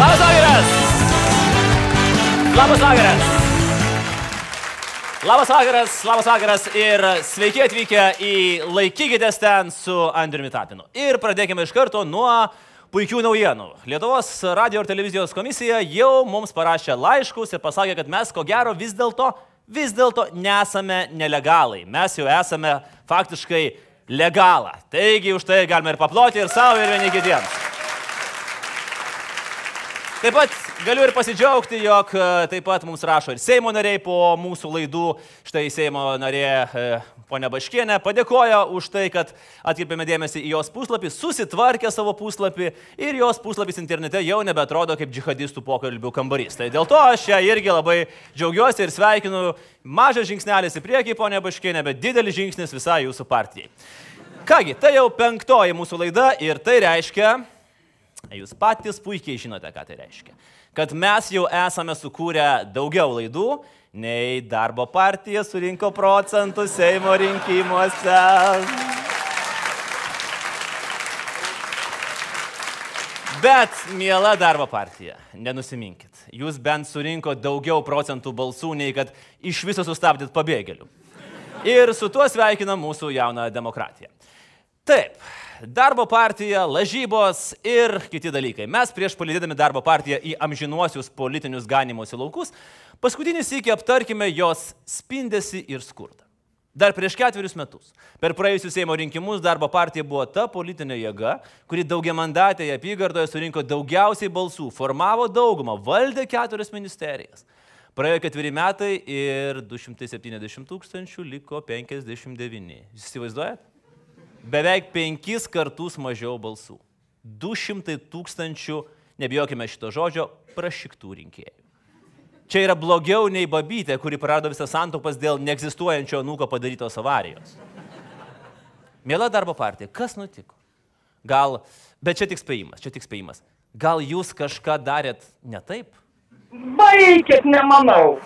Labas vakaras. Labas vakaras. Labas vakaras, labas vakaras ir sveiki atvykę į Laikykitės ten su Andriumi Tapinu. Ir pradėkime iš karto nuo puikių naujienų. Lietuvos radio ir televizijos komisija jau mums parašė laiškus ir pasakė, kad mes ko gero vis dėlto, vis dėlto nesame nelegalai. Mes jau esame faktiškai legalą. Taigi už tai galime ir paploti ir savo, ir vieni kitiems. Taip pat galiu ir pasidžiaugti, jog e, taip pat mums rašo ir Seimo nariai po mūsų laidų. Štai Seimo narė e, ponia Baškienė padėkoja už tai, kad atkreipėme dėmesį į jos puslapį, susitvarkė savo puslapį ir jos puslapis internete jau nebetrodo kaip džihadistų pokalbių kambarys. Tai dėl to aš ją irgi labai džiaugiuosi ir sveikinu. Mažas žingsnelis į priekį, ponia Baškienė, bet didelis žingsnis visai jūsų partijai. Kągi, tai jau penktoji mūsų laida ir tai reiškia, Jūs patys puikiai žinote, ką tai reiškia. Kad mes jau esame sukūrę daugiau laidų, nei darbo partija surinko procentų Seimo rinkimuose. Bet, miela darbo partija, nenusiminkit. Jūs bent surinko daugiau procentų balsų, nei kad iš viso sustabdyt pabėgėlių. Ir su tuo sveikina mūsų jauną demokratiją. Taip, darbo partija, lažybos ir kiti dalykai. Mes prieš palydėdami darbo partiją į amžinuosius politinius ganimosi laukus, paskutinį sėkį aptarkime jos spindesi ir skurdą. Dar prieš ketverius metus, per praėjusius Seimo rinkimus, darbo partija buvo ta politinė jėga, kuri daugiamandatėje apygardoje surinko daugiausiai balsų, formavo daugumą, valdė keturias ministerijas. Praėjo ketveri metai ir 270 tūkstančių liko 59. Jūs įsivaizduojat? Beveik penkis kartus mažiau balsų. 200 tūkstančių, nebijokime šito žodžio, prašiktų rinkėjų. Čia yra blogiau nei babytė, kuri prarado visas santopas dėl neegzistuojančio nūko padarytos avarijos. Mėla darbo partija, kas nutiko? Gal, bet čia tik spėjimas, čia tik spėjimas. Gal jūs kažką darėt ne taip? Baikit, nemanau.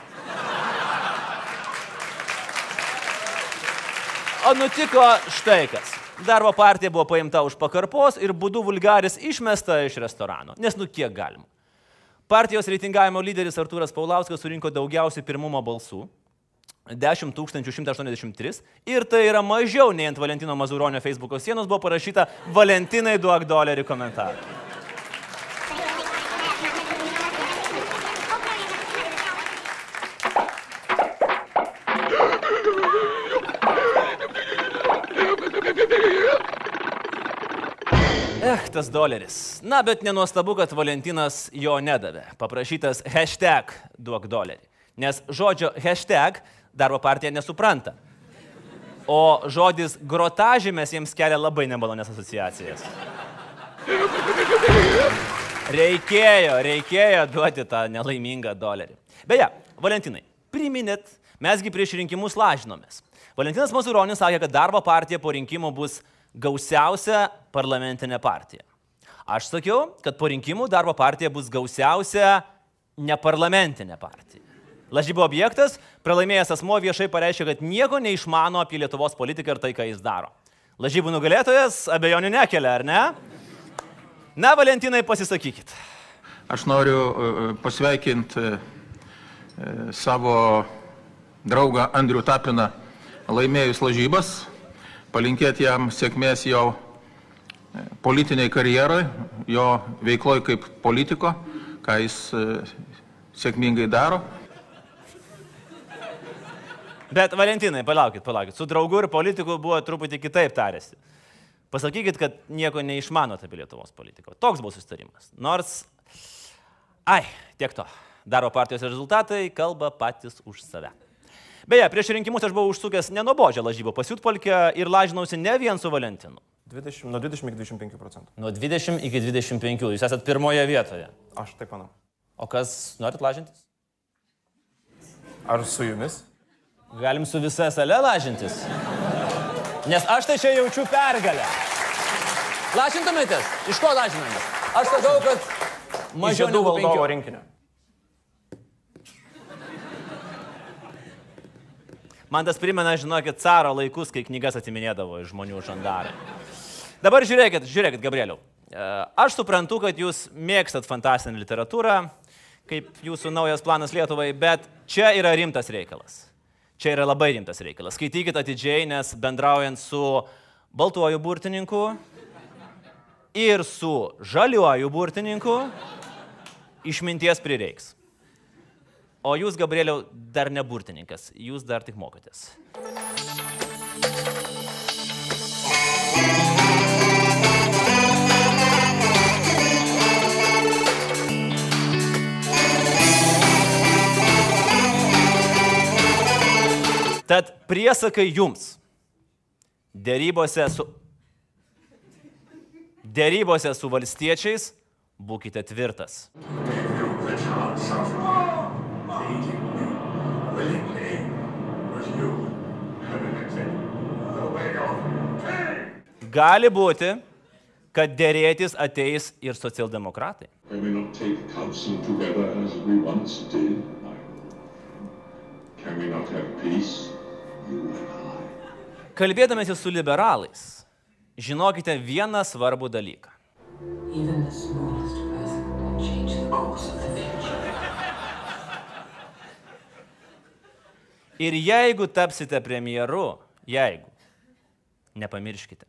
O nutiko štai kas. Darbo partija buvo paimta už pakarpos ir būdų vulgaris išmesta iš restorano. Nes nu kiek galima. Partijos reitingavimo lyderis Artūras Paulauskas surinko daugiausiai pirmumo balsų. 10 183 ir tai yra mažiau nei ant Valentino Mazuronio Facebook'o sienos buvo parašyta Valentinai duok dolerį komentarą. Eh, tas doleris. Na, bet nenuostabu, kad Valentinas jo nedavė. Paprašytas hashtag duok dolerį. Nes žodžio hashtag darbo partija nesupranta. O žodis grotažymės jiems kelia labai nemalonės asociacijas. Reikėjo, reikėjo duoti tą nelaimingą dolerį. Beje, Valentinai, priminėt, mesgi prieš rinkimus lažinomės. Valentinas Mazuronis sakė, kad darbo partija po rinkimų bus gausiausia parlamentinė partija. Aš sakiau, kad po rinkimų darbo partija bus gausiausia neparlamentinė partija. Lažybų objektas, pralaimėjęs asmo viešai pareiškė, kad nieko neišmano apie Lietuvos politiką ir tai, ką jis daro. Lažybų nugalėtojas abejonių nekelia, ar ne? Na, Valentinai, pasisakykit. Aš noriu e, pasveikinti e, savo draugą Andrių Tapiną laimėjus lažybas, palinkėti jam sėkmės jo e, politiniai karjerai, jo veikloj kaip politiko, ką jis sėkmingai daro. Bet Valentinai, palaukit, palaukit. Su draugu ir politiku buvo truputį kitaip tarėsi. Pasakykit, kad nieko neišmanote apie Lietuvos politiką. Toks buvo sustarimas. Nors, ai, tiek to. Daro partijos rezultatai kalba patys už save. Beje, prieš rinkimus aš buvau užsukęs nenobodžią lažybą pasiutpolkę ir lažinausi ne vien su Valentinu. 20, nuo 20 iki 25 procentų. Nuo 20 iki 25. Jūs esat pirmoje vietoje. Aš taip manau. O kas norit lažintis? Ar su jumis? Galim su visa sale lažintis. Nes aš tai čia jaučiu pergalę. Lažintumėtės? Iš ko lažinamės? Aš sakau, kad mažiau negu valdovo penkių. rinkinio. Man tas primena, žinokit, caro laikus, kai knygas atiminėdavo iš žmonių žandarai. Dabar žiūrėkit, žiūrėkit, Gabrieliau. aš suprantu, kad jūs mėgstat fantastinę literatūrą, kaip jūsų naujas planas Lietuvai, bet čia yra rimtas reikalas. Čia yra labai rimtas reikalas. Skaitykite atidžiai, nes bendraujant su baltuoju burtininku ir su žaliuoju burtininku išminties prireiks. O jūs, Gabrieliau, dar ne burtininkas, jūs dar tik mokotės. Tad priesakai jums. Dėrybose su, dėrybose su valstiečiais būkite tvirtas. Gali būti, kad dėrėtis ateis ir socialdemokratai. Can we not take counsel together as we once did? Can we not have peace, you and I? Kalbėdamėsi su liberalais, žinokite vieną svarbų dalyką. Even the smallest person can change the course of the Ir jeigu tapsite premjeru, jeigu, nepamirškite.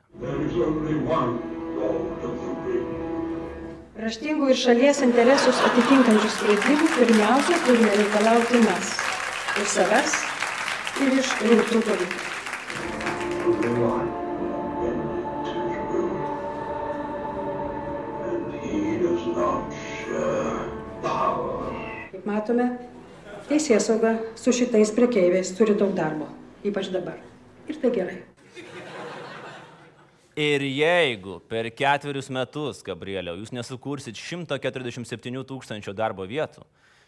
Raštingų ir šalies interesus atitinkančių sprendimų pirmiausia turime reikalauti mes. Iš savęs ir iš rimtų politikų. Kaip matome, teisėsauga su šitais prekeiviais turi daug darbo, ypač dabar. Ir tai gerai. Ir jeigu per ketverius metus, Gabrieliau, jūs nesukursit 147 tūkstančių darbo vietų,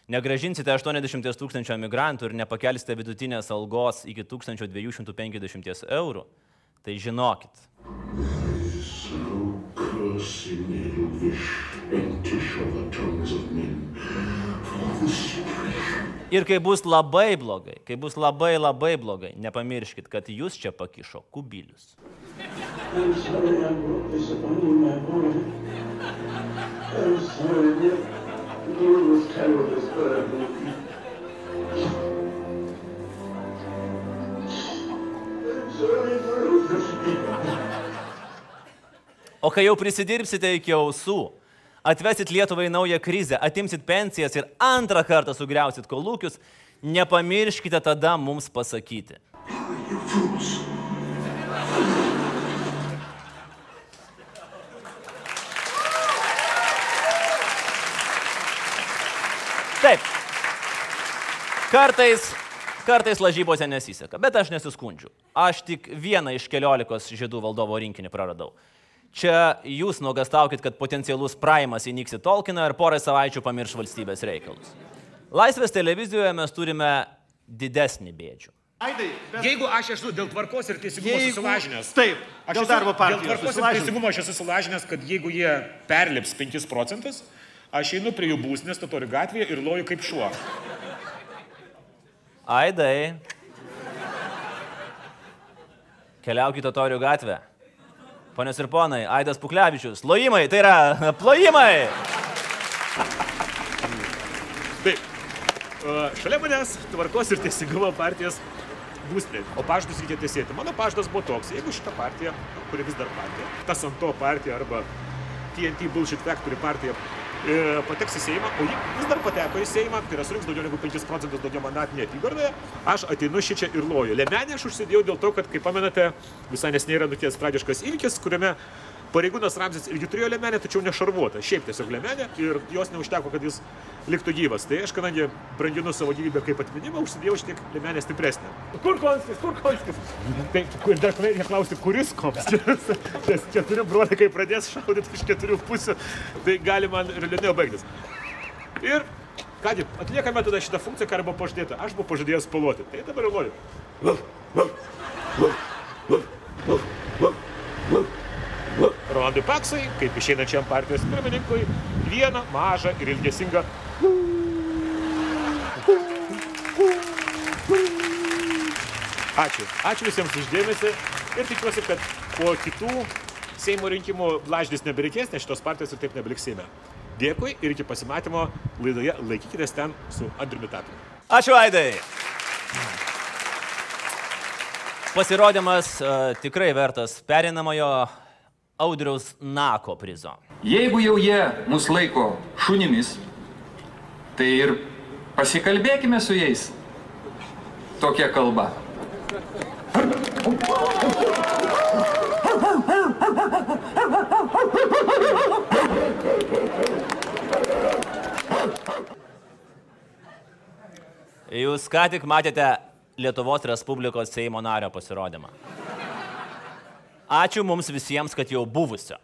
negražinsite 80 tūkstančių emigrantų ir nepakelsite vidutinės algos iki 1250 eurų, tai žinokit, So Ir kai bus labai blogai, kai bus labai labai blogai, nepamirškit, kad jūs čia pakišo kubilius. O kai jau prisidirbsite iki ausų, atvesit Lietuvai naują krizę, atimsit pensijas ir antrą kartą sugriausit kolūkius, nepamirškite tada mums pasakyti. Taip. Kartais, kartais lažybose nesiseka, bet aš nesiskundžiu. Aš tik vieną iš keliolikos žydų valdovo rinkinį praradau. Čia jūs nuogastaukit, kad potencialus praimas įnyks į Tolkieną ir porą savaičių pamirš valstybės reikalus. Laisvės televizijoje mes turime didesnį bėdžių. Aidai, bet Jeigu aš esu dėl tvarkos ir teisingumo Jeigu- susilažinęs. Taip, aš dėl darbo partijos Dėl tvarkos ir teisingumo aš esu susilažinęs, kad jeigu jie perlips 5 procentus, aš einu prie jų būsnės, tatorių gatvėje ir loju kaip šuo. Aidai. Keliaukite Torių gatvę. Ponios ir ponai, Aidas Puklevičius. Lojimai, tai yra plojimai. Taip. Šalia manęs tvarkos ir teisingumo partijos būstinė. O pažadus reikia tiesėti. Mano pažadas buvo toks, jeigu šita partija, kuri vis dar partija, tas ant to partija arba TNT Bullshit Factory partija pateks į Seimą, o ji vis dar pateko į Seimą, tai yra surinks daugiau negu 5 procentus daugiau mandatinėje apygardoje, aš ateinu šį čia ir loju. Lemenė aš užsidėjau dėl to, kad, kaip pamenate, visai nesnei yra nuties tragiškas įvykis, kuriame pareigūnas Ramzis irgi turėjo lemenę, tačiau nešarvuotą, šiaip tiesiog lemenę ir jos neužteko, kad jis liktų gyvas. Tai aš, kadangi branginu savo gyvybę kaip atminimą, užsidėjau šiek tiek lemenę stipresnę. Kur Konskis, kur Konskis? Tai ir dar reikia klausti, kuris Konskis? Nes keturi broliai, kai pradės šaudyti iš keturių pusių, tai gali man ir liūdniau baigtis. Ir, kągi, atliekame tada šitą funkciją, ką buvo pažadėta. Aš buvau pažadėjęs spalvoti. Tai dabar jau noriu. Rolandui Paksui, kaip išeinančiam partijos pirmininkui, vieną mažą ir ilgesingą. Ačiū. Ačiū visiems uždėmesi ir tikiuosi, kad po kitų Seimo rinkimų blaždys nebereikės, nes šitos partijos ir taip nebeliksime. Dėkui ir iki pasimatymo laidoje laikykitės ten su Andriumi Tapinu. Ačiū, Aidai. Pasirodymas uh, tikrai vertas perinamojo Audriaus Nako prizo. Jeigu jau jie mus laiko šunimis, tai ir pasikalbėkime su jais tokia kalba. Jūs ką tik matėte Lietuvos Respublikos Seimo nario pasirodymą. Ačiū mums visiems, kad jau buvusio.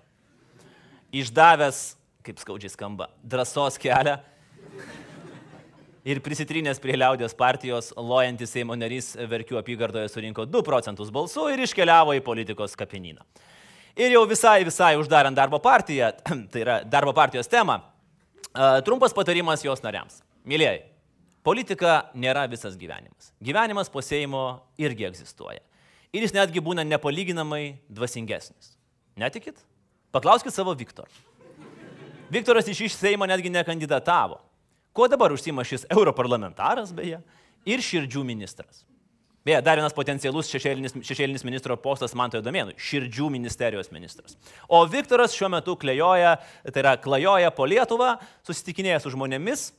Išdavęs, kaip skaudžiai skamba, drąsos kelią ir prisitrynęs prie liaudės partijos, lojantis Seimo narys Verkių apygardoje surinko 2 procentus balsų ir iškeliavo į politikos kapinyną. Ir jau visai, visai uždarant darbo partiją, tai yra darbo partijos temą, trumpas patarimas jos nariams. Mėlyjei, politika nėra visas gyvenimas. Gyvenimas po Seimo irgi egzistuoja. Ir jis netgi būna nepalyginamai dvasingesnis. Netikit? Paklauskit savo Viktor. Viktoras iš iš Seimo netgi nekandidatavo. Kuo dabar užsima šis europarlamentaras, beje, ir širdžių ministras. Beje, dar vienas potencialus šešėlinis, šešėlinis ministro postas man to įdomėnų - širdžių ministerijos ministras. O Viktoras šiuo metu klejoja, tai yra klajoja po Lietuvą, susitikinėja su žmonėmis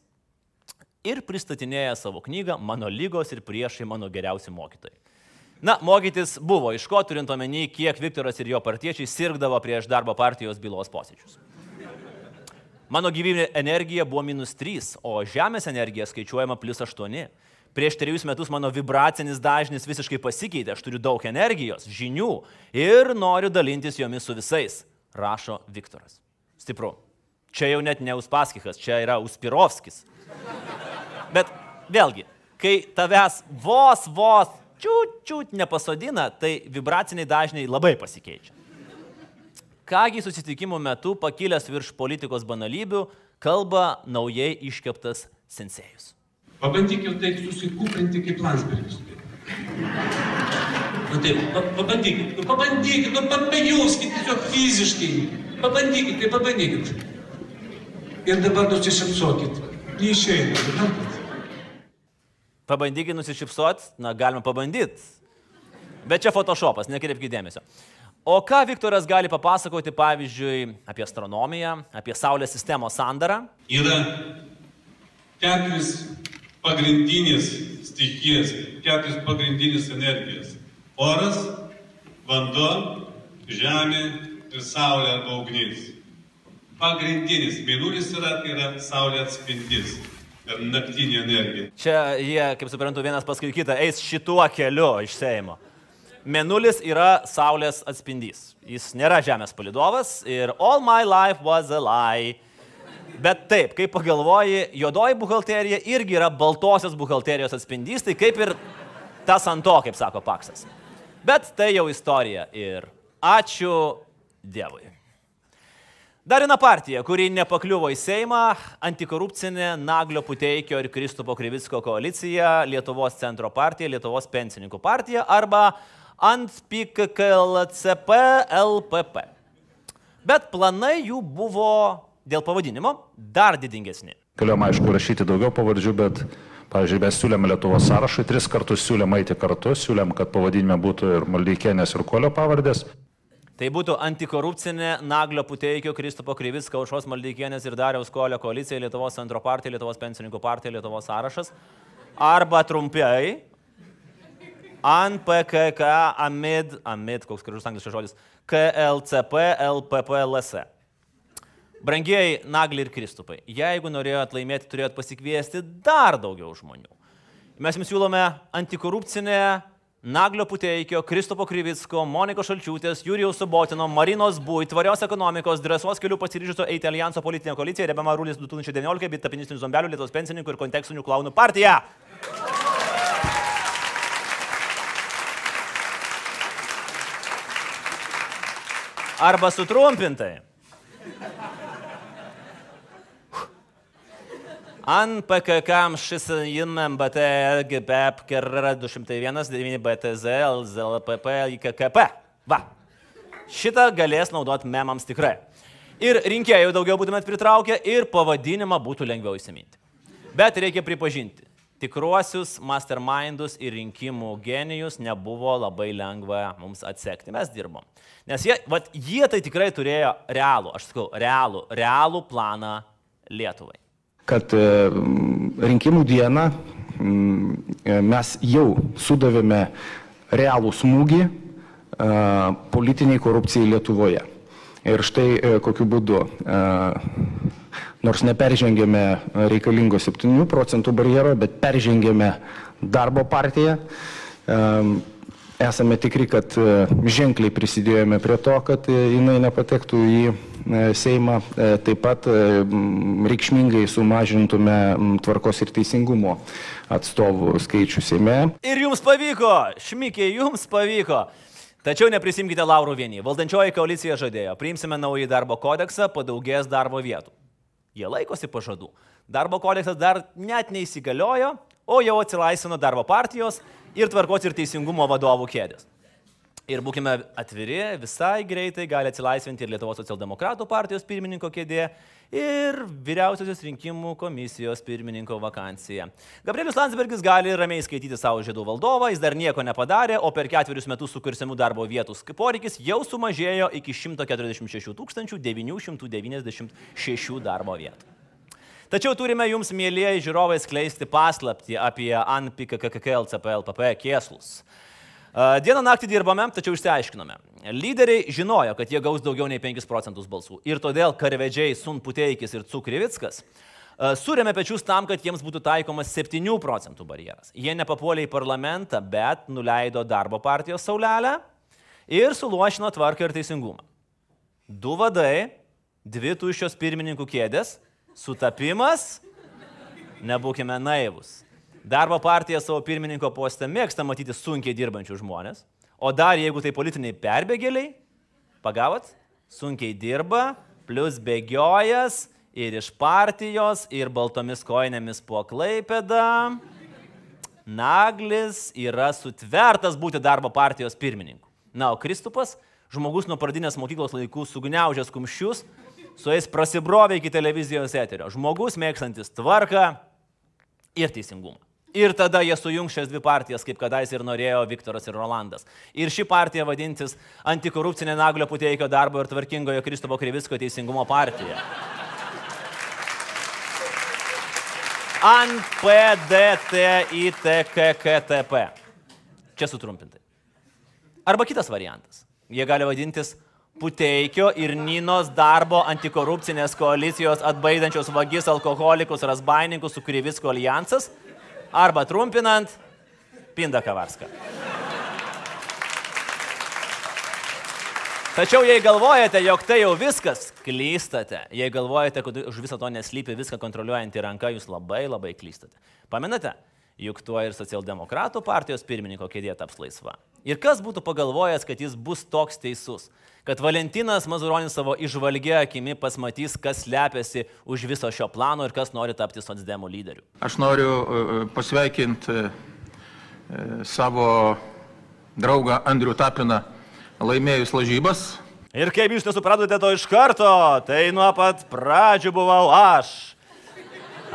ir pristatinėja savo knygą Mano lygos ir priešai mano geriausi mokytojai. Na, mokytis buvo iš ko turint omeny, kiek Viktoras ir jo partiečiai sirgdavo prieš darbo partijos bylos posėdžius. Mano gyvybinė energija buvo minus 3, o Žemės energija skaičiuojama plus 8. Prieš trejus metus mano vibracinis dažnis visiškai pasikeitė, aš turiu daug energijos, žinių ir noriu dalintis jomis su visais, rašo Viktoras. Stipru. Čia jau net ne Uspaskikas, čia yra Uspirovskis. Bet vėlgi, kai tavęs vos, vos, čiut nepasodina, tai vibraciniai dažniai labai pasikeičia. Kągi susitikimų metu pakilęs virš politikos banalybių kalba naujai iškeptas sensėjus. Pabandykit taip susikūprinti kaip Landsbergis. Nu taip, pa, pabandykit, nu pabandykit, nu pajaukit tiesiog fiziškai. Pabandykit, tai pabandykit. Ir dabar nusišypsokit. Neišeina, suprantat? Pabandykit nusišypsot, na galima pabandyti. Bet čia Photoshopas, nekreipkite dėmesio. O ką Viktoras gali papasakoti, pavyzdžiui, apie astronomiją, apie Saulės sistemos sandarą? Yra keturis pagrindinės stichijas, keturis pagrindinės energijas. Oras, vanduo, žemė ir saulė arba ugnis. Pagrindinis mėnulis yra, tai yra saulė atspindis ir naktinė energija. Čia jie, kaip suprantu, vienas paskui kitą eis šituo keliu iš Seimo. Menulis yra Saulės atspindys. Jis nėra Žemės palidovas ir all my life was a lie. Bet taip, kai pagalvoji, juodoji buhalterija irgi yra baltosios buhalterijos atspindys, tai kaip ir tas ant to, kaip sako Paksas. Bet tai jau istorija ir ačiū Dievui. Dar viena partija, kuri nepakliuvo į Seimą - antikorupcinė Naglio Puteikio ir Kristupo Krivicko koalicija, Lietuvos centro partija, Lietuvos pensininkų partija arba ant PKLCP LPP. Bet planai jų buvo dėl pavadinimo dar didingesni. Galėjom, aišku, rašyti daugiau pavardžių, bet, pavyzdžiui, mes siūlėm Lietuvos sąrašui, tris kartus siūlėm eiti kartu, siūlėm, kad pavadinime būtų ir Maldeikienės, ir Kolio pavardės. Tai būtų antikorupcinė Naglio Puteikio, Kristupo Krivicko, Aušos Maldeikienės ir Dariaus Kolio koalicija, Lietuvos centro partija, Lietuvos pensininkų partija, Lietuvos sąrašas. Arba trumpiai ANPKK AMID, AMID, koks gražus angliškas žodis, KLCP LPPLS. Brangieji Nagli ir Kristupai, jeigu norėjot laimėti, turėjot pasikviesti dar daugiau žmonių. Mes jums siūlome antikorupcinę Naglio Puteikio, Kristopo Krivicko, Moniko Šalčiūtės, Jurijaus Subotino, Marinos Būj, tvarios ekonomikos, drąsos kelių pasiryžusio eiti alijanso politinė koalicija, Rebema Rūlis 2019, bei tapinistinių zombelių, Lietuvos pensininkų ir kontekstinių klaunų partija. Arba sutrumpintai. An PKK šis JMBT GPEP KR 201 9 BTZ LZLPP IKKP. Va. Šitą galės naudoti memams tikrai. Ir rinkėjų daugiau būtumėt pritraukę ir pavadinimą būtų lengviau įsiminti. Bet reikia pripažinti, tikruosius mastermindus ir rinkimų genijus nebuvo labai lengva mums atsekti. Mes dirbom. Nes jie, vat, jie tai tikrai turėjo realų, aš sakau, realų, realų planą Lietuvai. Kad e, rinkimų dieną mm, mes jau sudavėme realų smūgį e, politiniai korupcijai Lietuvoje. Ir štai e, kokiu būdu, nors neperžengėme reikalingo 7 procentų barjero, bet peržengėme darbo partiją, esame tikri, kad ženkliai prisidėjome prie to, kad jinai nepatektų į Seimą, taip pat reikšmingai sumažintume tvarkos ir teisingumo atstovų skaičių Seime. Ir jums pavyko, šmikiai, jums pavyko. Tačiau neprisimkite laurų vieni. Valdančioji koalicija žadėjo, priimsime naują darbo kodeksą, padaugės darbo vietų. Jie laikosi pažadų. Darbo kodeksas dar net neįsigaliojo, o jau atsilaisvino darbo partijos ir tvarkos ir teisingumo vadovų kėdės. Ir būkime atviri, visai greitai gali atsilaisvinti ir Lietuvos socialdemokratų partijos pirmininko kėdė ir vyriausiosios rinkimų komisijos pirmininko vakanciją. Gabrielius Landsbergis gali ramiai skaityti savo žiedų valdovą, jis dar nieko nepadarė, o per ketverius metus sukursiamų darbo vietų poreikis jau sumažėjo iki 146 996 darbo vietų. Tačiau turime jums, mėlyjeji žiūrovai, skleisti paslapti apie ANPKKKLCPLPP kėslus. Dieną naktį dirbame, tačiau išsiaiškinome. Lyderiai žinojo, kad jie gaus daugiau nei 5 procentus balsų. Ir todėl karvedžiai Sun Puteikis ir Cukrivickas surėmė pečius tam, kad jiems būtų taikomas 7 procentų barjeras. Jie nepapuolė į parlamentą, bet nuleido darbo partijos saulelę ir suluošino tvarką ir teisingumą. Du vadai, dvi tuščios pirmininkų kėdės, sutapimas, nebūkime naivus. Darbo partija savo pirmininko postą mėgsta matyti sunkiai dirbančių žmonės, o dar jeigu tai politiniai perbėgėliai, pagavot, sunkiai dirba, plus bėgiojas ir iš partijos, ir baltomis koinėmis po klaipėdą. Naglis yra sutvertas būti darbo partijos pirmininku. Na, o Kristupas, žmogus nuo pradinės mokyklos laikų sugniaužęs kumščius, su jais prasibrovė iki televizijos eterio. Žmogus mėgstantis tvarką ir teisingumą. Ir tada jie sujungs šias dvi partijas, kaip kadaise ir norėjo Viktoras ir Rolandas. Ir ši partija vadintis antikorupcinė Naglio Puteikio darbo ir tvarkingojo Kristopo Krivicko teisingumo partija. ANPDTITKKTP. Čia sutrumpintai. Arba kitas variantas. Jie gali vadintis Puteikio ir Ninos darbo antikorupcinės koalicijos atbaidančios vagis alkoholikus rasbaininkus su Krivicko alijansas arba trumpinant, Pinda Kavarska. Tačiau jei galvojate, jog tai jau viskas, klystate. Jei galvojate, kad už viso to neslypi viską kontroliuojanti ranka, jūs labai labai klystate. Pamenate, juk tuo ir socialdemokratų partijos pirmininko kėdė taps laisva. Ir kas būtų pagalvojęs, kad jis bus toks teisus, kad Valentinas Mazuronis savo išvalgė akimi pasmatys, kas slepiasi už viso šio plano ir kas nori tapti socdemų lyderiu. Aš noriu e, pasveikinti e, savo draugą Andrių Tapiną laimėjus lažybas. Ir kaip jūs nesupratote to iš karto, tai nuo pat pradžių buvau aš.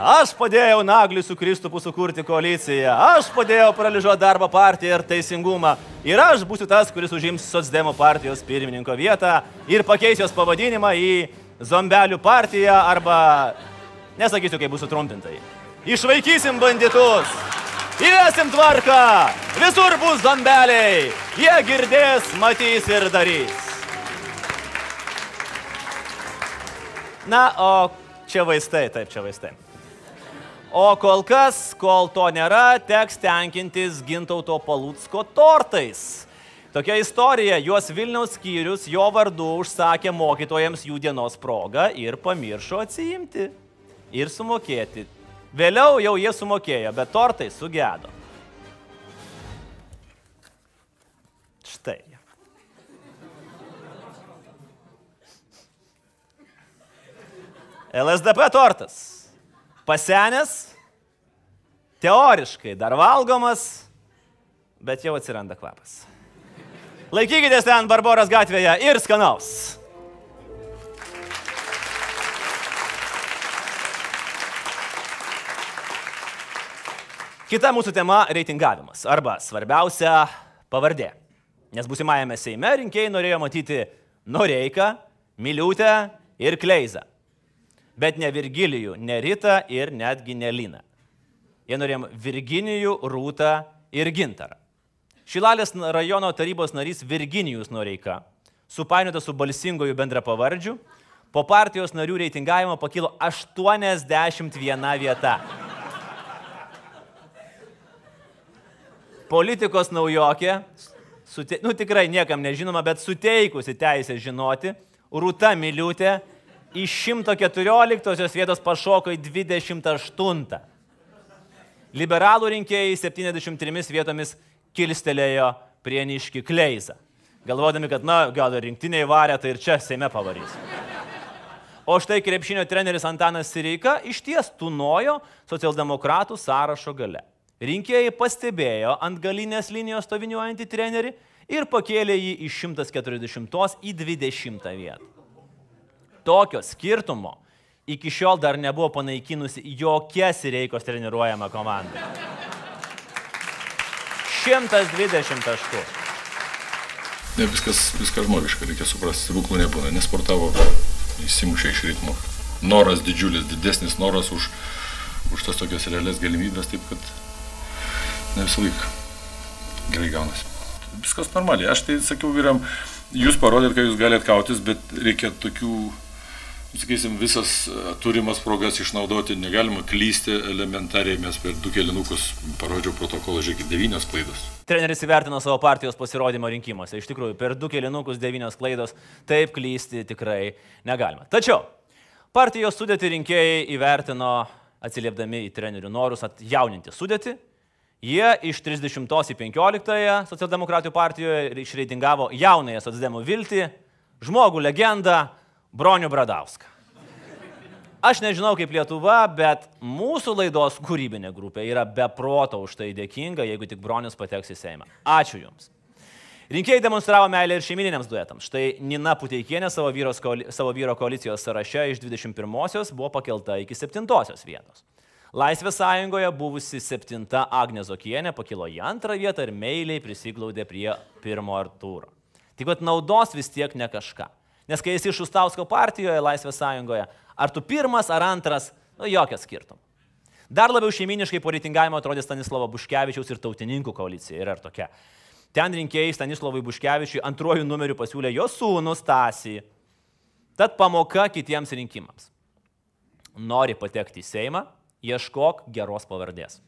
Aš padėjau Nagliui su Kristupu sukurti koaliciją, aš padėjau paralyžuoti darbo partiją ir teisingumą. Ir aš būsiu tas, kuris užims Socdemo partijos pirmininko vietą ir pakeis jos pavadinimą į Zombelių partiją arba, nesakysiu, kaip bus sutrumpintai. Išvaikysim banditus, įvesim tvarką, visur bus zombeliai, jie girdės, matys ir darys. Na, o čia vaistai, taip, čia vaistai. O kol kas, kol to nėra, teks tenkintis gintauto palūtsko tortais. Tokia istorija, juos Vilniaus skyrius jo vardu užsakė mokytojams jų dienos progą ir pamiršo atsiimti ir sumokėti. Vėliau jau jie sumokėjo, bet tortai sugedo. Štai. LSDP tortas pasenęs, teoriškai dar valgomas, bet jau atsiranda kvapas. Laikykitės ten Barboros gatvėje ir skanaus. Kita mūsų tema - reitingavimas. Arba svarbiausia - pavardė. Nes būsimajame Seime rinkėjai norėjo matyti Noreiką, Miliutę ir Kleizą. Bet ne Virgilijų, ne Rita ir netgi ne Lina. Jie norėjom Virginijų, Rūtą ir Gintarą. Šilalės rajono tarybos narys Virginijus Noreika, supainiotas su balsingoju bendra pavardžiu, po partijos narių reitingavimo pakilo 81 vieta. Politikos naujokė, sute, nu tikrai niekam nežinoma, bet suteikusi teisę žinoti, Rūta Miliutė iš 114 vietos pašoko į 28. Liberalų rinkėjai 73 vietomis kilstelėjo prieniški kleizą. Galvodami, kad, na, gal ir rinktiniai varė, tai ir čia Seime pavarys. O štai krepšinio treneris Antanas Sireika iš ties tunojo socialdemokratų sąrašo gale. Rinkėjai pastebėjo ant galinės linijos stoviniuojantį trenerį ir pakėlė jį iš 140 į 20 vietą. Tokio skirtumo iki šiol dar nebuvo panaikinusi jokia Sireikos treniruojama komanda. 120 taškų. Ne, viskas, viskas žmogiška, reikia suprasti, stebuklų nebūna, nesportavo, įsimušė iš ritmo. Noras didžiulis, didesnis noras už, už tas tokias realias galimybės, taip kad ne visą laiką gerai gaunasi. Viskas normaliai, aš tai sakiau vyram, jūs parodėt, kad jūs galite kautis, bet reikia tokių sakysim, visas e, turimas progas išnaudoti, negalima klysti elementariai, mes per du kelinukus parodžiau protokolą, žiūrėkit, devynios klaidos. Treneris įvertino savo partijos pasirodymo rinkimuose. Iš tikrųjų, per du kelinukus devynios klaidos taip klysti tikrai negalima. Tačiau partijos sudėti rinkėjai įvertino atsiliepdami į trenerių norus atjauninti sudėti. Jie iš 30 į 15 socialdemokratų partijoje išreitingavo jaunąją socialdemų viltį, žmogų legendą, Bronių Bradauską. Aš nežinau kaip Lietuva, bet mūsų laidos kūrybinė grupė yra beproto už tai dėkinga, jeigu tik Bronius pateks į Seimą. Ačiū Jums. Rinkėjai demonstravo meilę ir šeimininiams duetams. Štai Nina Puteikienė savo, vyros, savo vyro koalicijos sąraše iš 21-osios buvo pakelta iki 7-osios vietos. Laisvės sąjungoje buvusi 7 Agnė Zokienė pakilo į antrą vietą ir meiliai prisiglaudė prie pirmo Artūro. Tik kad naudos vis tiek ne kažką. Nes kai esi Šustausko partijoje, Laisvės sąjungoje, ar tu pirmas ar antras, nu jokio skirtumo. Dar labiau šeiminiškai po reitingavimo atrodė Stanislovo Buškevičiaus ir tautininkų koalicija. Ir tokia. Ten rinkėjai Stanislavui Buškevičiui antruoju numeriu pasiūlė jo sūnų Stasį. Tad pamoka kitiems rinkimams. Nori patekti į Seimą, ieškok geros pavardės.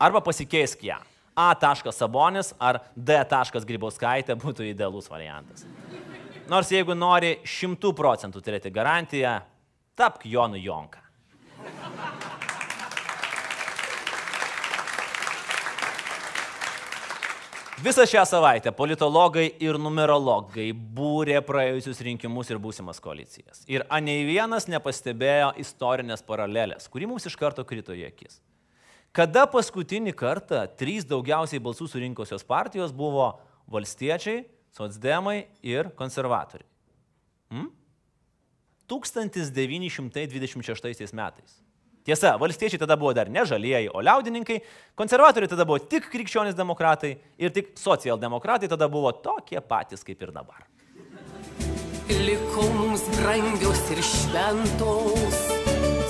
Arba pasikeisk ją. A. Sabonis ar D. Grybauskaitė būtų idealus variantas. Nors jeigu nori šimtų procentų turėti garantiją, tapk Jonu Jonka. Visą šią savaitę politologai ir numerologai būrė praėjusius rinkimus ir būsimas koalicijas. Ir anei vienas nepastebėjo istorinės paralelės, kuri mums iš karto krito į akis. Kada paskutinį kartą trys daugiausiai balsų surinkusios partijos buvo valstiečiai, socdemai ir konservatoriai. Hmm? 1926 metais. Tiesa, valstiečiai tada buvo dar ne žalieji, o liaudininkai, konservatoriai tada buvo tik krikščionys demokratai ir tik socialdemokratai tada buvo tokie patys kaip ir dabar. Liko mums brangios ir šventos,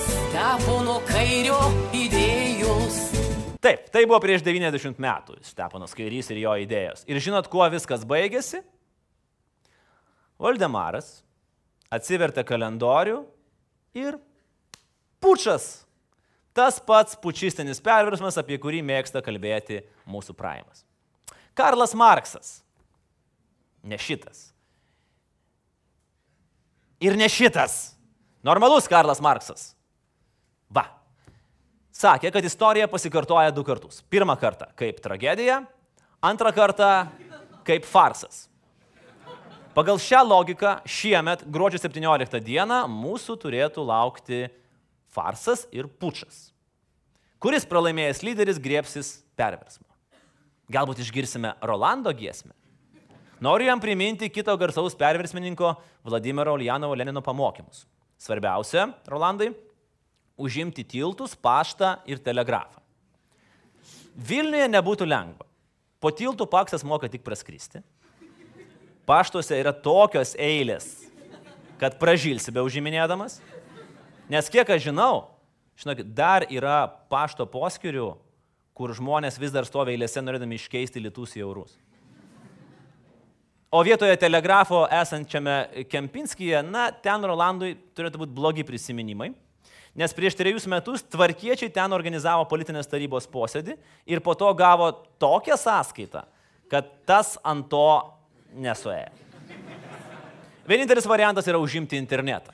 stepono kairio idėjos. Taip, tai buvo prieš 90 metų Stepanas Kairys ir jo idėjos. Ir žinot, kuo viskas baigėsi? Valdemaras atsivertė kalendorių ir pučas. Tas pats pučistinis perversmas, apie kurį mėgsta kalbėti mūsų praimas. Karlas Marksas. Ne šitas. Ir ne šitas. Normalus Karlas Marksas. Va, sakė, kad istorija pasikartoja du kartus. Pirmą kartą kaip tragedija, antrą kartą kaip farsas. Pagal šią logiką šiemet, gruodžio 17 dieną, mūsų turėtų laukti farsas ir pučas, kuris pralaimėjęs lyderis griepsis perversmo. Galbūt išgirsime Rolando giesmę. Noriu jam priminti kito garsaus perversmininko Vladimiro Uljanovo Lenino pamokymus. Svarbiausia, Rolandai, užimti tiltus, paštą ir telegrafą. Vilniuje nebūtų lengva. Po tiltų paksas moka tik praskristi. Paštuose yra tokios eilės, kad pražilsi be užiminėdamas. Nes kiek aš žinau, žinok, dar yra pašto poskirių, kur žmonės vis dar stovi eilėse norėdami iškeisti litus į eurus. O vietoje telegrafo esančiame Kempinskije, na, ten Rolandui turėtų būti blogi prisiminimai, nes prieš trejus metus tvarkiečiai ten organizavo politinės tarybos posėdį ir po to gavo tokią sąskaitą, kad tas ant to nesuėjo. Vienintelis variantas yra užimti internetą.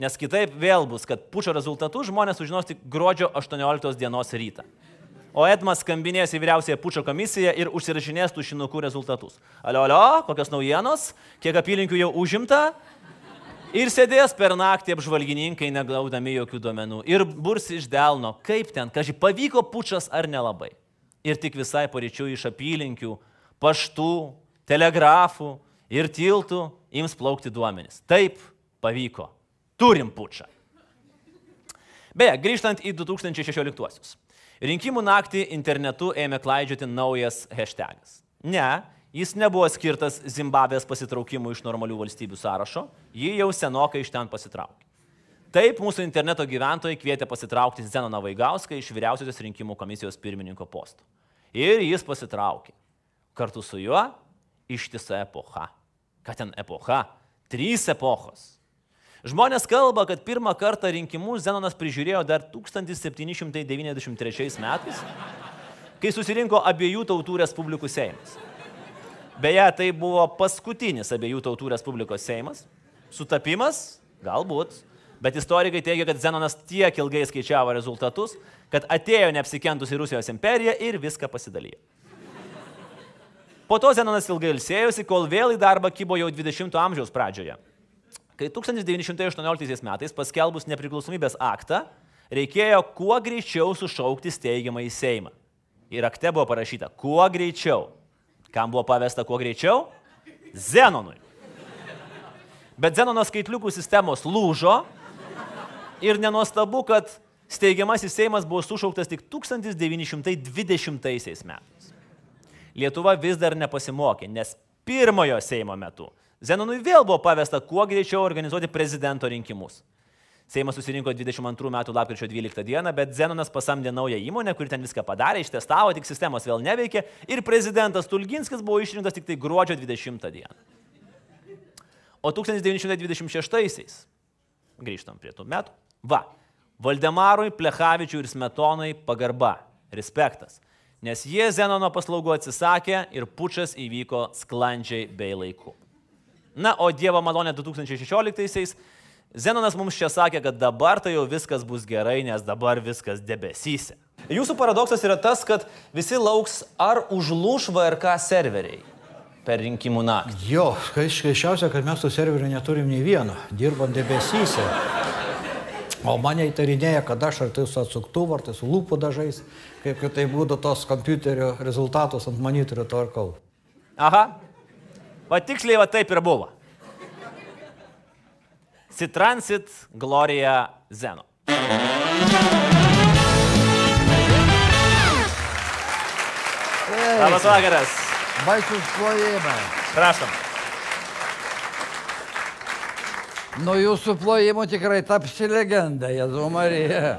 Nes kitaip vėl bus, kad pučio rezultatus žmonės sužinos tik gruodžio 18 dienos rytą. O Edmas skambinės į vyriausiąją pučio komisiją ir užsirašinės tų šinukų rezultatus. Alio, alio, kokios naujienos, kiek apylinkių jau užimta. Ir sėdės per naktį apžvalgininkai, negaudami jokių duomenų. Ir burs iš delno, kaip ten, kažkaip pavyko pučas ar nelabai. Ir tik visai pareičių iš apylinkių, paštų, telegrafų ir tiltų ims plaukti duomenys. Taip, pavyko. Turim pučą. Beje, grįžtant į 2016-uosius. Rinkimų naktį internetu ėmė klaidžioti naujas hashtagas. Ne, jis nebuvo skirtas Zimbabvės pasitraukimui iš normalių valstybių sąrašo, ji jau senokai iš ten pasitraukė. Taip mūsų interneto gyventojai kvietė pasitraukti Zenoną Vaigauską iš vyriausiosios rinkimų komisijos pirmininko posto. Ir jis pasitraukė. Kartu su juo ištisa epocha. Ką ten epocha? Trys epochos. Žmonės kalba, kad pirmą kartą rinkimus Zenonas prižiūrėjo dar 1793 metais, kai susirinko abiejų tautų respublikų Seimas. Beje, tai buvo paskutinis abiejų tautų respublikos Seimas. Sutapimas? Galbūt. Bet istorikai teigia, kad Zenonas tiek ilgai skaičiavo rezultatus, kad atėjo neapsikentusi Rusijos imperija ir viską pasidalijo. Po to Zenonas ilgai ilsėjosi, kol vėl į darbą kybo jau 20-ojo amžiaus pradžioje kai 1918 metais paskelbus nepriklausomybės aktą, reikėjo kuo greičiau sušaukti steigiamą į Seimą. Ir akte buvo parašyta, kuo greičiau. Kam buvo pavesta kuo greičiau? Zenonui. Bet Zenono skaitliukų sistemos lūžo ir nenuostabu, kad steigiamasis Seimas buvo sušauktas tik 1920 metais. Lietuva vis dar nepasimokė, nes pirmojo Seimo metu Zenonui vėl buvo pavesta kuo greičiau organizuoti prezidento rinkimus. Seimas susirinko 22 metų lapkričio 12 dieną, bet Zenonas pasamdė naują įmonę, kuri ten viską padarė, ištestavo, tik sistemos vėl neveikė ir prezidentas Tulginskis buvo išrinktas tik tai gruodžio 20 dieną. O 1926-aisiais, grįžtam prie tų metų, va, Valdemarui, Plechavičiui ir Smetonai pagarba, respektas, nes jie Zenono paslaugų atsisakė ir pučas įvyko sklandžiai bei laiku. Na, o Dievo malonė 2016-aisiais Zenonas mums čia sakė, kad dabar tai jau viskas bus gerai, nes dabar viskas debesyse. Jūsų paradoksas yra tas, kad visi lauks ar užlūš VRK serveriai per rinkimų naktį. Jo, skaičiausia, kad mes tų serverių neturim nei vieno, dirbam debesyse. O mane įtarinėja, kad aš ar tai su atsuktuvu, ar tai su lūpų dažais, kaip kad tai būtų tos kompiuterio rezultatus ant monitorių tvarkau. Aha, va tiksliai va taip ir buvo. Citransit Gloria Zeno. Labas vakaras. Baisus plojimai. Prašom. Nuo jūsų plojimų tikrai tapsi legenda, Jėzau Marija.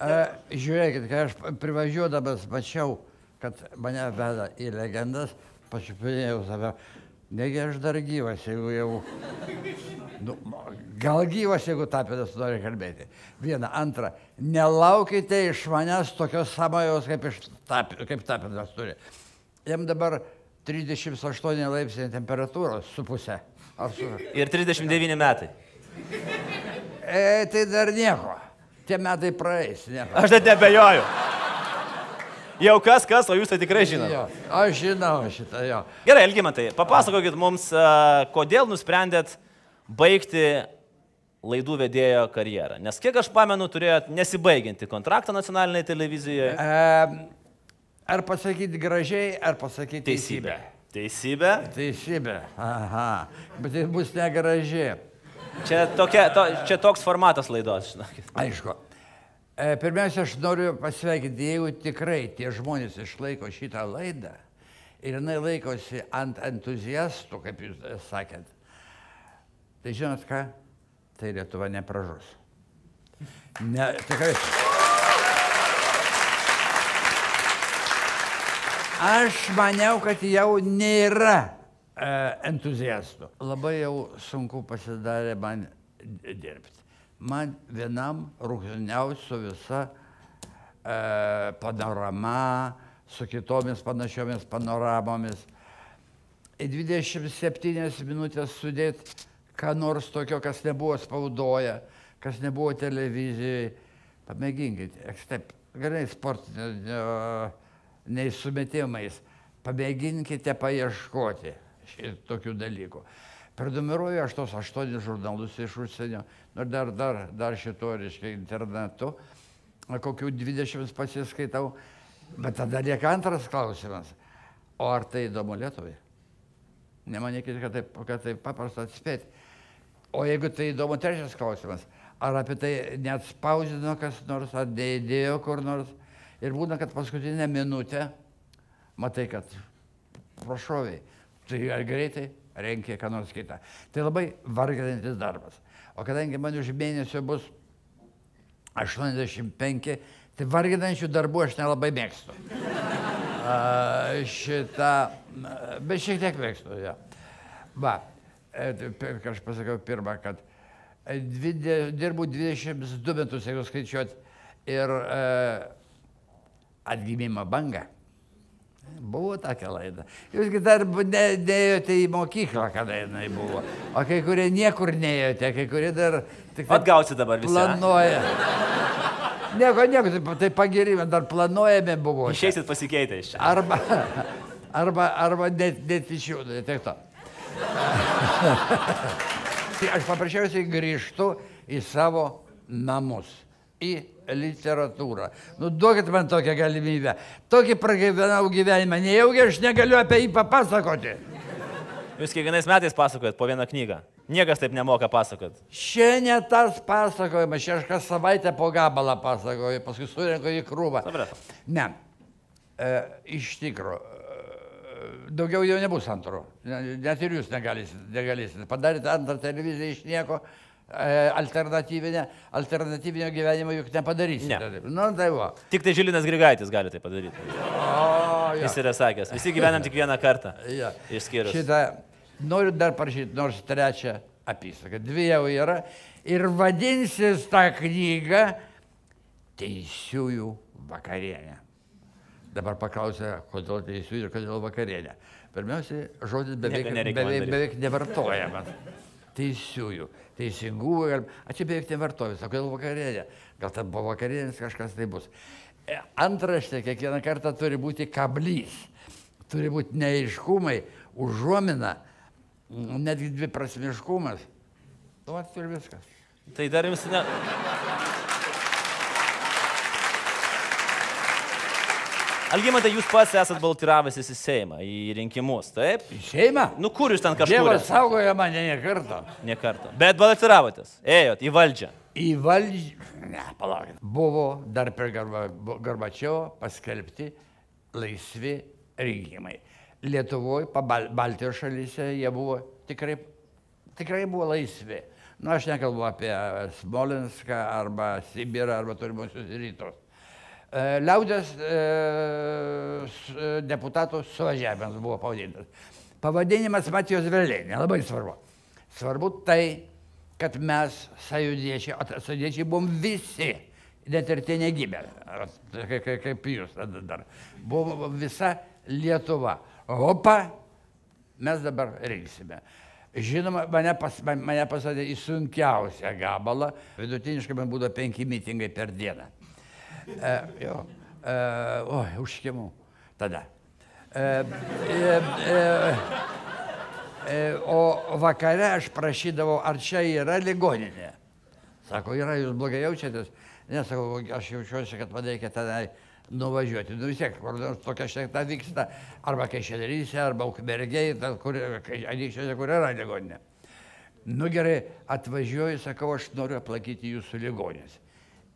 E, žiūrėkit, kai aš privažiuodamas mačiau, kad mane veda į legendas, pačiupinėjau save. Negi aš dar gyvas, jeigu jau... Nu, gal gyvas, jeigu tapinas nori kalbėti. Viena, antra, nelaukite iš manęs tokios samajos, kaip, tap, kaip tapinas turi. Jam dabar 38 laipsniai temperatūros su pusė. Su... Ir 39 metai. E, tai dar nieko. Tie metai praeis. Nieko. Aš net nebejoju. Jau kas, kas, o jūs tai tikrai žinote. Jo, aš žinau šitą jo. Gerai, Elgimantai, papasakokit mums, kodėl nusprendėt baigti laidų vedėjo karjerą. Nes kiek aš pamenu, turėjot nesibaigianti kontraktą nacionalinėje televizijoje. E, ar pasakyti gražiai, ar pasakyti Teisybę. teisybę. Teisybė? Teisybė. Aha. Bet tai bus negraži. Čia, tokia, to, čia toks formatas laidos, žinokit. Aišku. E, Pirmiausia, aš noriu pasveikinti, jeigu tikrai tie žmonės išlaiko šitą laidą ir jinai laikosi ant entuziastų, kaip jūs sakėt, tai žinot ką, tai Lietuva nepražus. Ne, tikrai. Aš maniau, kad jau nėra e, entuziastų. Labai jau sunku pasidarė man dirbti. Man vienam rūkiniausiu visa e, panorama, su kitomis panašiomis panoramomis. Į 27 minutės sudėti ką nors tokio, kas nebuvo spaudoje, kas nebuvo televizijoje. Pamėginkite, eks taip, gerai sportinio, nei sumetimais. Pamėginkite paieškoti šitokių dalykų. Prenumeruoju aš tos aštuonis žurnalus iš užsienio, nu, dar, dar, dar šito, reiškia, internetu, kokių 20 pasiskaitau. Bet tada lieka antras klausimas. O ar tai įdomu Lietuvai? Nemanykite, kad taip, kad taip paprasta atspėti. O jeigu tai įdomu, trečias klausimas. Ar apie tai net spausdino kas nors, ar neįdėjo kur nors. Ir būna, kad paskutinę minutę matai, kad prašoviai. Tai ar greitai renkia ką nors kitą. Tai labai varginantis darbas. O kadangi man už mėnesio bus 85, tai varginančių darbų aš nelabai mėgstu. A, šitą, bet šiek tiek mėgstu, ja. Va, ką aš pasakiau pirmą, kad e, dvide, dirbu 22 metus, jeigu skaičiuot, ir e, atgimimo banga. Buvo tokia laida. Jūsgi dar neėjote į mokyklą, kada jinai buvo. O kai kurie niekur neėjote, kai kurie dar... tik Atgausi dabar visi. a? Planuoja. Nieko, nieko, tai, tai pagirimai dar planuojame buvo. Išeisit pasikeitę iš čia. Arba, arba, arba net, net iš jų, tai to. Tai aš paprasčiausiai grįžtu į savo namus, į literatūrą. Nu, duokit man tokią galimybę. Tokį pragyvenau gyvenimą, nejaugi aš negaliu apie jį papasakoti. Jūs kiekvienais metais pasakojat po vieną knygą. Niekas taip nemoka pasakot. Čia ne tas pasakojimas, čia aš kas savaitę po gabalą pasakoju, paskui surenku į krūvą. Supratau. Ne, e, iš tikrųjų, daugiau jau nebus antro. Ne- Net ir jūs negalėsit. negalėsit. Padarėte antrą televiziją iš nieko, e, alternatyvinę, alternatyvinio gyvenimo juk nepadarysite. Ne. Nu, tai va. Tik tai Žilinas Grigaitis gali tai padaryti. O, jo. Jis yra sakęs. Visi gyvenam tik vieną kartą. Ja. Išskyrus. Šitą noriu dar parašyti nors trečią apysaką. Dvi jau yra. Ir vadinsis ta knyga Teisiųjų vakarienė. Dabar paklausė, kodėl teisiųjų ir kodėl vakarienė. Pirmiausia, žodis beveik, beveik, daryt. beveik nevartojamas. Teisiųjų, teisingųjų, gal- a čia beveik nevartojamas, o kodėl vakarienė? Gal ten po vakarienės kažkas tai bus. E, Antraštė kiekvieną kartą turi būti kablys, turi būti neiškumai, užuomina, netgi dviprasmiškumas. Nu, vat ir viskas. Tai dar jums ne... Algimantai, jūs pats esat baltiravęsis į Seimą, į rinkimus, taip? Į Seimą? Nu kur jūs ten kažkur? Dievas saugoja mane ne kartą. Ne kartą. Bet baltiravotės, ėjot į valdžią. Į valdžią. Ne, palaukit. Buvo dar per Garba, Garbačiovo paskelbti laisvi rinkimai. Lietuvoje, Bal Baltijos šalyse jie buvo tikrai, tikrai buvo laisvi. Nu, aš nekalbu apie Smolenską arba Sibirą arba tolimuosius rytus. E, Liaudės e, e, deputatų suvažiavimas buvo pavadintas. Pavadinimas Matijos Vėliai, nelabai svarbu. Svarbu tai, kad mes sąjudiečiai, o sąjudiečiai buvom visi, net ir tie negimę, kaip, kaip, jūs tada dar. Buvo visa Lietuva. Opa, mes dabar rinksime. Žinoma, mane, pas, man- mane pasadė į sunkiausią gabalą. Vidutiniškai man būdavo penki mitingai per dieną. E, jo, oi, užkimau tada. O vakare aš prašydavau, ar čia yra ligoninė. Sako, yra, jūs blogai jaučiatės. Ne, sakau, aš jaučiuosi, kad man reikia tenai nuvažiuoti. Nu vis tiek, kur nors tokia šekta vyksta, arba Kešėderyse, arba Ukmergiai, kur, Anykščiuose, kur yra ligoninė. Nu gerai, atvažiuoju, sakau, aš noriu aplankyti jūsų ligonės.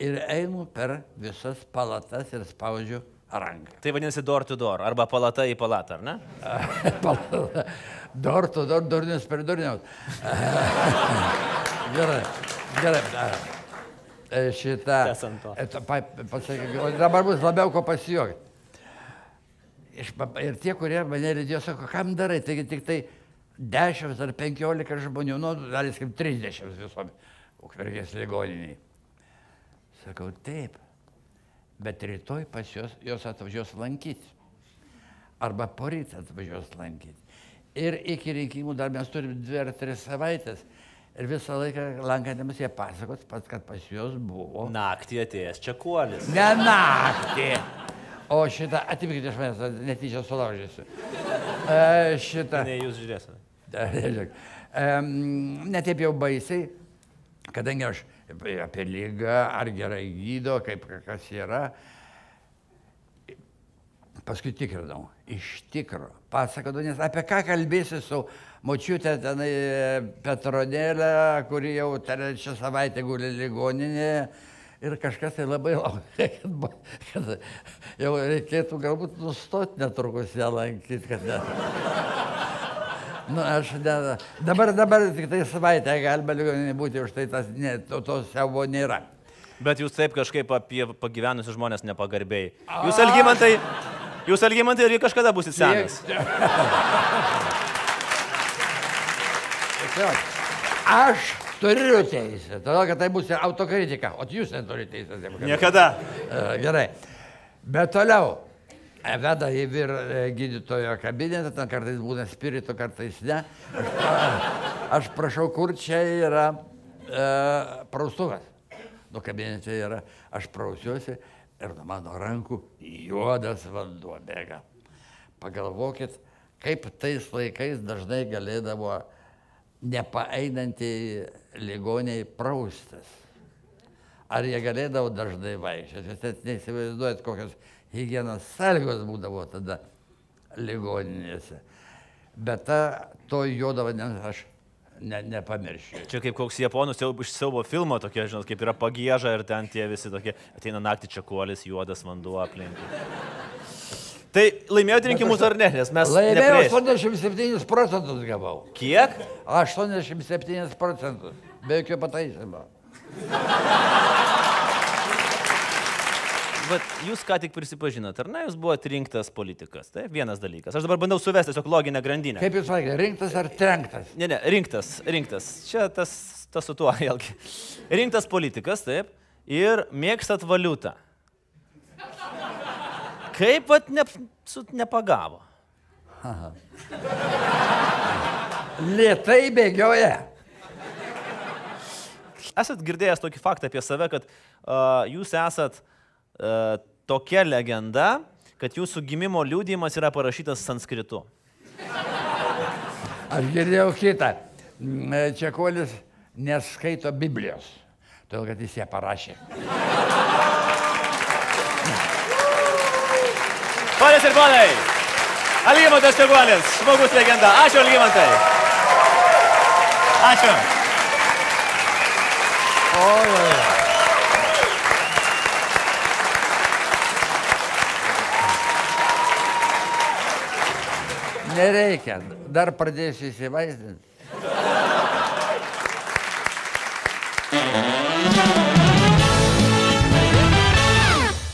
Ir einu per visas palatas ir spaudžiu ranką. Tai vadinasi door to door arba palata į palatą, ar ne? Door to door, durnius per durnius. gerai, gerai. E, Šitą. E, pasakyk, Dabar bus labiau ko pasijuokti. Ir tie, kurie mane lydėjo, sako, kam darai, taigi tik tai 10 ar 15 žmonių, nu, dalis kaip 30 visom ukmergės ligoniniai. Sakau, taip, bet rytoj pas juos, jos atvažiuos lankyti. Arba poryt atvažiuos lankyti. Ir iki rinkimų dar mes turim dvi ar tris savaitės. Ir visą laiką lankantiems jie pasakos, pats, kad pas juos buvo. Naktį atėjęs čia kuolis. Ne naktį. O šitą, atimkite iš manęs, netyčia sulaužysiu. E, šitą. Ne, jūs žiūrėsite. Žiūrėk, em, Netaip jau baisiai, kadangi aš apie lygą, ar gerai gydo, kaip kas yra, paskui tikrinau, iš tikro, pasakodau, nes apie ką kalbėsi su močiutė tenai e, Petronėlė, kuri jau trečią savaitę guli ligoninėje. Ir kažkas tai labai laukia, kad, kad jau reikėtų galbūt nustoti netrukus ją lankyti, kad ne. Nu, aš ne, dabar, dabar tik tai savaitę galima ligoninė būti, už tai tas, ne, to, to siaubo nėra. Bet jūs taip kažkaip apie pagyvenusius žmonės nepagarbiai. Jūs algymantai, jūs algymantai irgi kažkada būsit senas. Aš turiu teisę, todėl kad tai bus autokritika, o jūs neturite teisės. Niekada. E, Gerai. Bet toliau. Veda į vyr gydytojo kabinetą, ten kartais būna spirito, kartais ne. Aš, aš prašau, kur čia yra e, praustuvas. Nu, kabinete yra, aš prausiuosi ir nuo mano rankų juodas vanduo bėga. Pagalvokit, kaip tais laikais dažnai galėdavo nepaeinantį ligoniai praustas. Ar jie galėdavo dažnai vaikščioti? Jūs net neįsivaizduojat, kokios hygienos sąlygos būdavo tada ligoninėse. Bet ta, to juodo vandens aš ne, nepamiršiu. Čia kaip koks japonų siaub, iš siaubo filmo tokie, žinot, kaip yra pagėža ir ten tie visi tokie, ateina naktį čia kuolis, juodas vanduo aplinkui. Tai laimėjote rinkimus ar ne? Nes mes... Laimėjau neprieš. 87 procentus gavau. Kiek? 87 procentus. Be jokio pataisimo. Vat jūs ką tik prisipažinot, ar ne, jūs buvote rinktas politikas. Tai vienas dalykas. Aš dabar bandau suvesti tiesiog loginę grandinę. Kaip jūs sakėte, rinktas ar trenktas? Ne, ne, rinktas, rinktas. Čia tas, tas su tuo, vėlgi. Rinktas politikas, taip. Ir mėgstat valiutą. Kaip vat ne, su, nepagavo? Aha. Lietai bėgioja. Esat girdėjęs tokį faktą apie save, kad uh, jūs esat uh, tokia legenda, kad jūsų gimimo liūdėjimas yra parašytas sanskritu. Aš girdėjau kitą. Mm, Čekuolis neskaito Biblijos, todėl kad jis ją parašė. Ponės ir ponai, Algymantas Čeguolis, žmogus legenda. Ačiū, Algymantai. Ačiū. Nereikia, dar pradėsiu įsivaizdinti.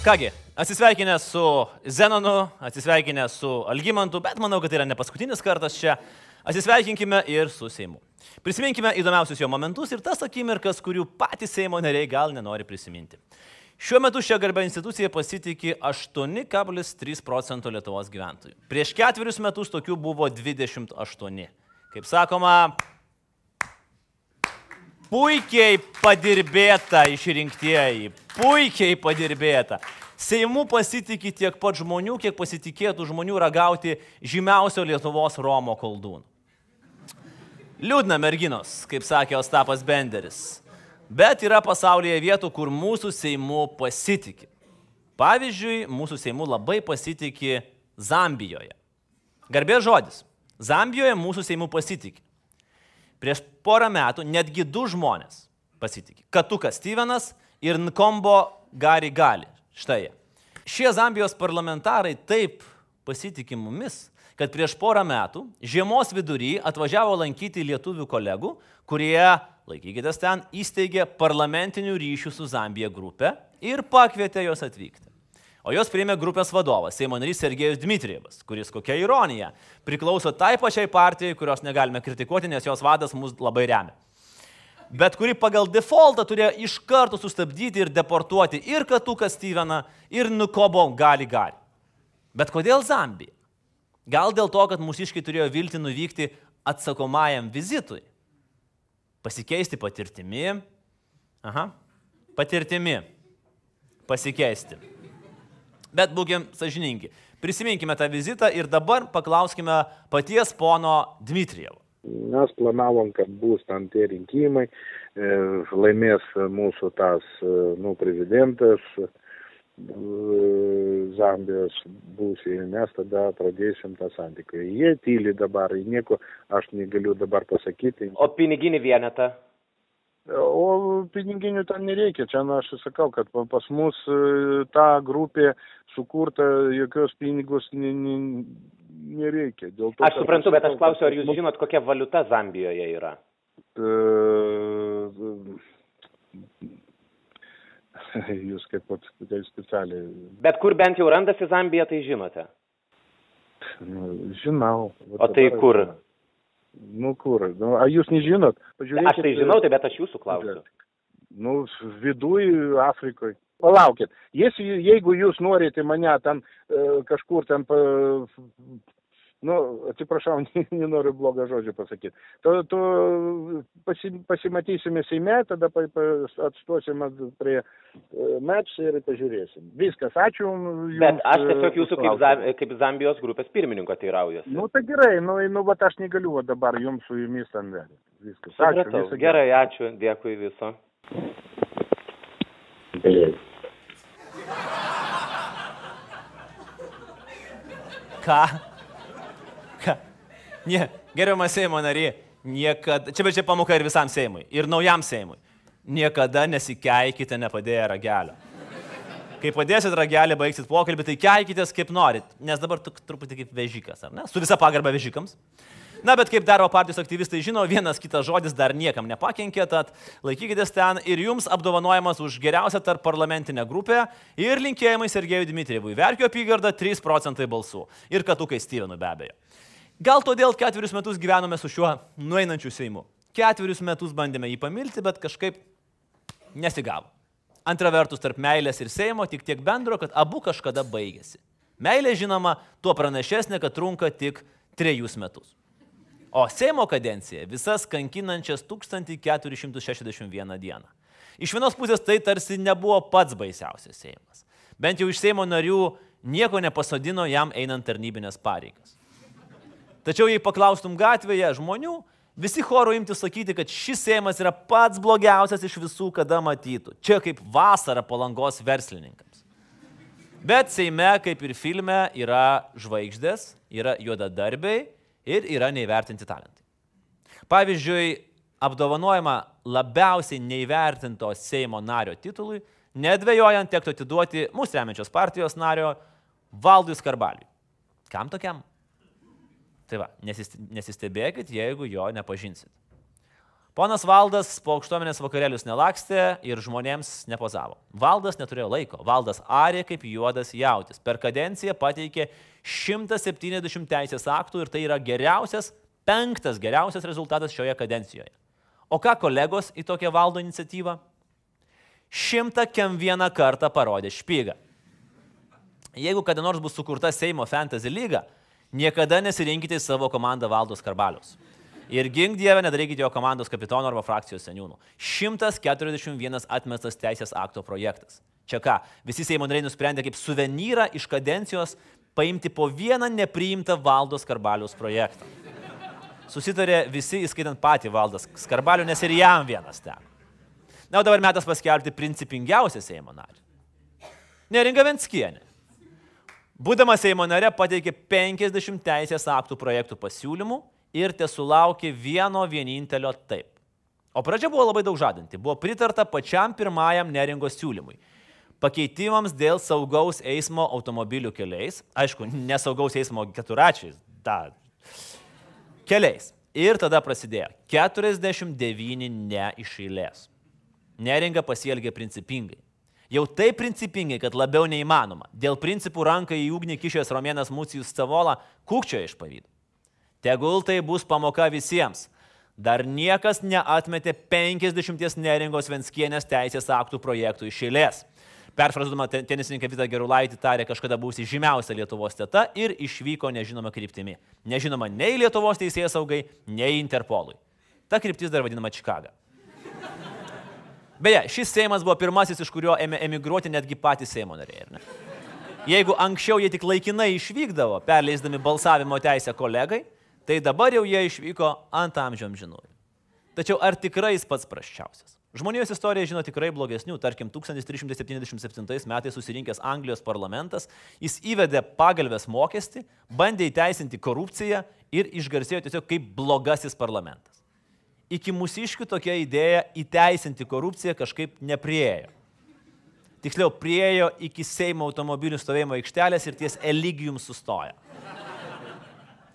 Kągi, atsisveikinę su Zenonu, atsisveikinę su Algymantu, bet manau, kad tai yra ne paskutinis kartas čia. Atsisveikinkime ir su Seimu. Prisiminkime įdomiausius jo momentus ir tas akimirkas, kurių patys Seimo nariai gal nenori prisiminti. Šiuo metu šią garbę instituciją pasitikė 8,3 procento Lietuvos gyventojų. Prieš ketverius metus tokių buvo 28. Kaip sakoma, Puikiai padirbėta išrinktieji, puikiai padirbėta. Seimu pasitikė tiek pat žmonių, kiek pasitikėtų žmonių ragauti žymiausio Lietuvos Romo koldūnų. Liūdna merginos, kaip sakė Ostapas Benderis. Bet yra pasaulyje vietų, kur mūsų Seimu pasitikė. Pavyzdžiui, mūsų Seimu labai pasitikė Zambijoje. Garbė žodis. Zambijoje mūsų Seimu pasitikė. Prieš porą metų netgi du žmonės pasitikė. Katukas Stevenas ir Nkombo Gari Gali. Štai jie. Šie Zambijos parlamentarai taip pasitikė mumis, kad prieš porą metų žiemos vidury atvažiavo lankyti lietuvių kolegų, kurie, laikykitės ten, įsteigė parlamentinių ryšių su Zambija grupę ir pakvietė juos atvykti. O jos priėmė grupės vadovas, Seimo narys Sergejus Dmitrijevas, kuris, kokia ironija, priklauso tai pačiai partijai, kurios negalime kritikuoti, nes jos vadas mus labai remia. Bet kuri pagal defaultą turėjo iš karto sustabdyti ir deportuoti ir Katuką Steveną, ir Nukobo gali gali. Bet kodėl Zambija? Gal dėl to, kad mūsiškai turėjo vilti nuvykti atsakomajam vizitui. Pasikeisti patirtimi. Aha. Patirtimi. Pasikeisti. Bet būkim sažiningi. Prisiminkime tą vizitą ir dabar paklauskime paties pono Dmitrijevo. Mes planavom, kad bus tam tie rinkimai, e, laimės mūsų tas, e, nu, prezidentas, Zambijos ir mes tada pradėsim tą santykį. Jie tyli dabar, nieko aš negaliu dabar pasakyti. O piniginį vienetą? O piniginių ten nereikia, čia nu, aš sakau, kad pas mus e, ta grupė sukurta, jokios pinigus nereikia. Dėl to, aš suprantu, bet aš klausiu, ar jūs žinot, kokia valiuta Zambijoje yra? Jūs kaip pat specialiai. Bet kur bent jau randasi Zambija, tai žinote? Nu, žinau. O tai kur? Nu kur? Nu, ar jūs nežinot? Pažiūrėkit, aš tai žinau, tai bet aš jūsų klausiu. Nu, viduj Afrikoje. Palaukit, Jis, jeigu jūs norite mane ten e, kažkur ten nu, atsiprašau, nenoriu blogą žodžią pasakyti. Tu, tu pasi, pasimatysime Seime, tada pa, pa, atstosime prie Maps ir pažiūrėsim. Viskas, ačiū Jums. Bet aš tiesiog jūsų kaip, Zam, kaip Zambijos grupės pirmininko teiraujuosi. Nu, tai gerai, nu, nu, bet aš negaliu va, dabar Jums su Jumis ten. Viskas, ačiū. Supratau. Gerai, ačiū, dėkui viso. Ką? Ką? Ne, gerbiamas Seimo narė, niekada, čia bet čia pamoka ir visam Seimui, ir naujam Seimui. Niekada nesikeikite nepadėję ragelio. Kai padėsit ragelį, baigsit pokalbį, tai keikitės kaip norit, nes dabar tu truputį kaip vežikas, ar ne? Su visa pagarba vežikams. Na, bet kaip darbo partijos aktyvistai žino, vienas kitas žodis dar niekam nepakenkė, tad laikykitės ten ir jums apdovanojimas už geriausią tarp parlamentinę grupę ir linkėjimai Sergejui Dmitrijevui. Verkio apygarda 3 procentai balsų ir katukai Stevenui be abejo. Gal todėl ketverius metus gyvenome su šiuo nueinančiu Seimu. Ketverius metus bandėme jį pamilti, bet kažkaip nesigavo. Antra vertus, tarp meilės ir Seimo tik tiek bendro, kad abu kažkada baigėsi. Meilė, žinoma, tuo pranašesnė, kad trunka tik trejus metus. O Seimo kadencija visas kankinančias 1461 dieną. Iš vienos pusės tai tarsi nebuvo pats baisiausias Seimas. Bent jau iš Seimo narių nieko nepasodino jam einant tarnybinės pareigas. Tačiau jei paklaustum gatvėje žmonių, visi choro imti sakyti, kad šis Seimas yra pats blogiausias iš visų, kada matytų. Čia kaip vasara palangos verslininkams. Bet Seime, kaip ir filme, yra žvaigždės, yra juodadarbiai ir yra neįvertinti talentai. Pavyzdžiui, apdovanojimą labiausiai neįvertinto Seimo nario titului, nedvėjojant tektų atiduoti mūsų remiančios partijos nario Valdui Skarbaliui. Kam tokiam? Tai va, nesistebėkit, jeigu jo nepažinsit. Ponas Valdas po aukštuomenės vakarėlius nelakstė ir žmonėms nepozavo. Valdas neturėjo laiko. Valdas arė kaip juodas jautis. Per kadenciją pateikė 170 teisės aktų ir tai yra geriausias, penktas geriausias rezultatas šioje kadencijoje. O ką kolegos į tokią valdo iniciatyvą? Šimtą kem vieną kartą parodė špygą. Jeigu kada nors bus sukurta Seimo Fantasy lyga, niekada nesirinkite į savo komandą Valdos Karbalius. Ir gink Dievę, nedarykite jo komandos kapitono arba frakcijos seniūnų. 141 atmestas teisės akto projektas. Čia ką, visi Seimo nariai nusprendė kaip suvenyrą iš kadencijos paimti po vieną nepriimtą Valdos Karbaliaus projektą. Susitarė visi, įskaitant patį Valdas Skarbalių, nes ir jam vienas teko. Na, o dabar metas paskelbti principingiausią Seimo narį. Neringa Venskienė. Būdama Seimo nare pateikė 50 teisės aktų projektų pasiūlymų ir tesulaukė vieno vienintelio taip. O pradžia buvo labai daug žadanti. Buvo pritarta pačiam pirmajam neringos siūlymui. Pakeitimams dėl saugaus eismo automobilių keliais, aišku, nesaugaus eismo keturačiais, da, keliais. Ir tada prasidėjo 49 ne iš eilės. Neringa pasielgė principingai. Jau taip principingai, kad labiau neįmanoma. Dėl principų ranką į ugnį kišęs Romėnas Mūcijus Cavola kūkčioja iš pavydų. Tegul tai bus pamoka visiems. Dar niekas neatmetė 50 neringos Venskienės teisės aktų projektų iš eilės. Perfrazuodama tenisininką Vitą Gerulaitį tarė kažkada būsi žymiausia Lietuvos teta ir išvyko nežinoma kryptimi. Nežinoma nei Lietuvos teisėjas saugai, nei Interpolui. Ta kryptis dar vadinama Čikaga. Beje, šis Seimas buvo pirmasis, iš kurio ėmė emigruoti netgi patys Seimo nariai. ar ne? Jeigu anksčiau jie tik laikinai išvykdavo, perleisdami balsavimo teisę kolegai, tai dabar jau jie išvyko ant amžiam žinojų. Tačiau ar tikrai jis pats praščiausias? Žmonijos istorija žino tikrai blogesnių. Tarkim, 1377 metais susirinkęs Anglijos parlamentas, jis įvedė pagalbės mokestį, bandė įteisinti korupciją ir išgarsėjo tiesiog kaip blogasis parlamentas. Iki mūsiškių tokia idėja įteisinti korupciją kažkaip nepriejo. Tiksliau, priejo iki Seimo automobilių stovėjimo aikštelės ir ties Eligijum sustoja.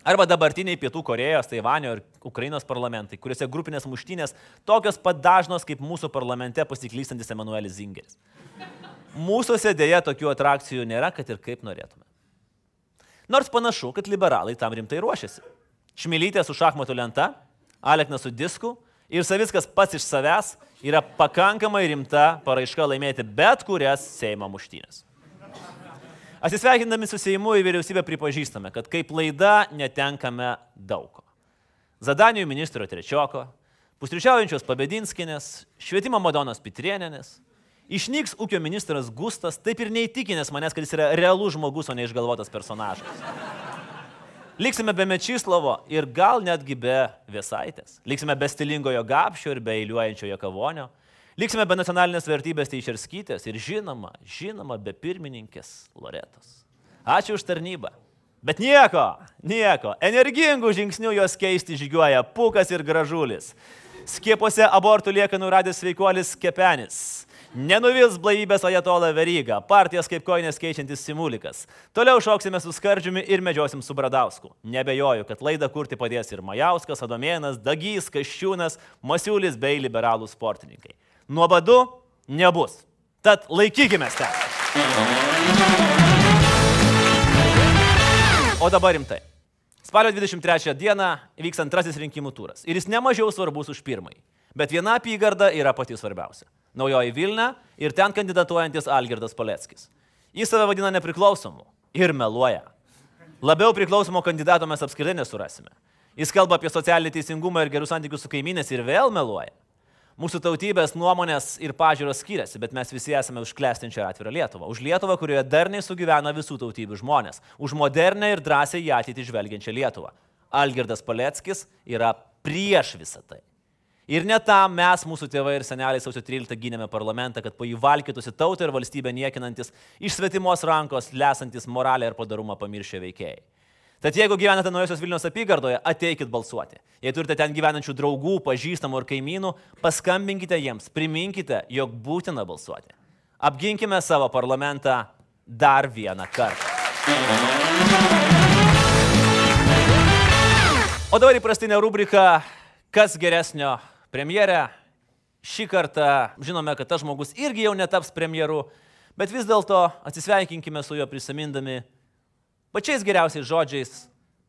Arba dabartiniai Pietų Korejos, Taivanio ir Ukrainos parlamentai, kuriuose grupinės muštynės tokios pat dažnos kaip mūsų parlamente pasiklystantis Emanuelis Zingeris. Mūsųse dėja tokių atrakcijų nėra, kad ir kaip norėtume. Nors panašu, kad liberalai tam rimtai ruošiasi. Šmilytė su šachmatų lenta, Aleknas su disku ir Saviskas pats iš savęs yra pakankamai rimta paraiška laimėti bet kurias Seimo muštynės. Atsisveikindami su Seimu į vyriausybę pripažįstame, kad kaip laida netenkame daug ko. Zadanijų ministro trečioko, pusryčiaujančios Pabedinskinės, švietimo Madonos Pitrienės, išnyks ūkio ministras Gustas, taip ir neįtikinęs manęs, kad jis yra realus žmogus, o ne išgalvotas personažas. Liksime be Mečislovo ir gal netgi be Viesaitės. Liksime be stilingojo gapšio ir be eiliuojančiojo kavonio. Liksime be nacionalinės vertybės teišerskytės ir žinoma, žinoma, be pirmininkės Loretos. Ačiū už tarnybą. Bet nieko, nieko, energingų žingsnių juos keisti žygiuoja Pukas ir Gražulis. Skiepuose abortų lieka nuradęs sveikuolis Kepenis. Nenuvils blaivybės Ajatola Veryga, partijas kaip koinės keičiantis simulikas. Toliau šauksime su Skardžiumi ir medžiosim su Bradausku. Nebejoju, kad laidą kurti padės ir Majauskas, Adomėnas, Dagys, Kaščiūnas, Masiulis bei liberalų sportininkai. Nuobadu nebus. Tad laikykime ten. O dabar rimtai. Spalio 23 dieną vyks antrasis rinkimų turas. Ir jis nemažiau svarbus už pirmąjį. Bet viena apygarda yra pati svarbiausia. Naujoji Vilna ir ten kandidatuojantis Algirdas Paleckis. Jis save vadina nepriklausomu ir meluoja. Labiau priklausomo kandidato mes apskritai nesurasime. Jis kalba apie socialinį teisingumą ir gerus santykius su kaiminės ir vėl meluoja. Mūsų tautybės nuomonės ir pažiūros skiriasi, bet mes visi esame už klestinčią ir atvirą Lietuvą. Už Lietuvą, kurioje darniai sugyvena visų tautybių žmonės. Už modernę ir drąsiai į ateitį žvelgiančią Lietuvą. Algirdas Paleckis yra prieš visą tai. Ir ne tam mes, mūsų tėvai ir seneliai sausio 13 gynėme parlamentą, kad po jį valkytųsi tautą ir valstybę niekinantis, iš svetimos rankos lesantis moralę ir padarumą pamiršę veikėjai. Tad jeigu gyvenate Naujosios Vilnius apygardoje, ateikit balsuoti. Jei turite ten gyvenančių draugų, pažįstamų ir kaimynų, paskambinkite jiems, priminkite, jog būtina balsuoti. Apginkime savo parlamentą dar vieną kartą. O dabar įprastinė rubrika, kas geresnio premjerė. Šį kartą žinome, kad tas žmogus irgi jau netaps premjeru, bet vis dėlto atsisveikinkime su juo prisimindami pačiais geriausiais žodžiais,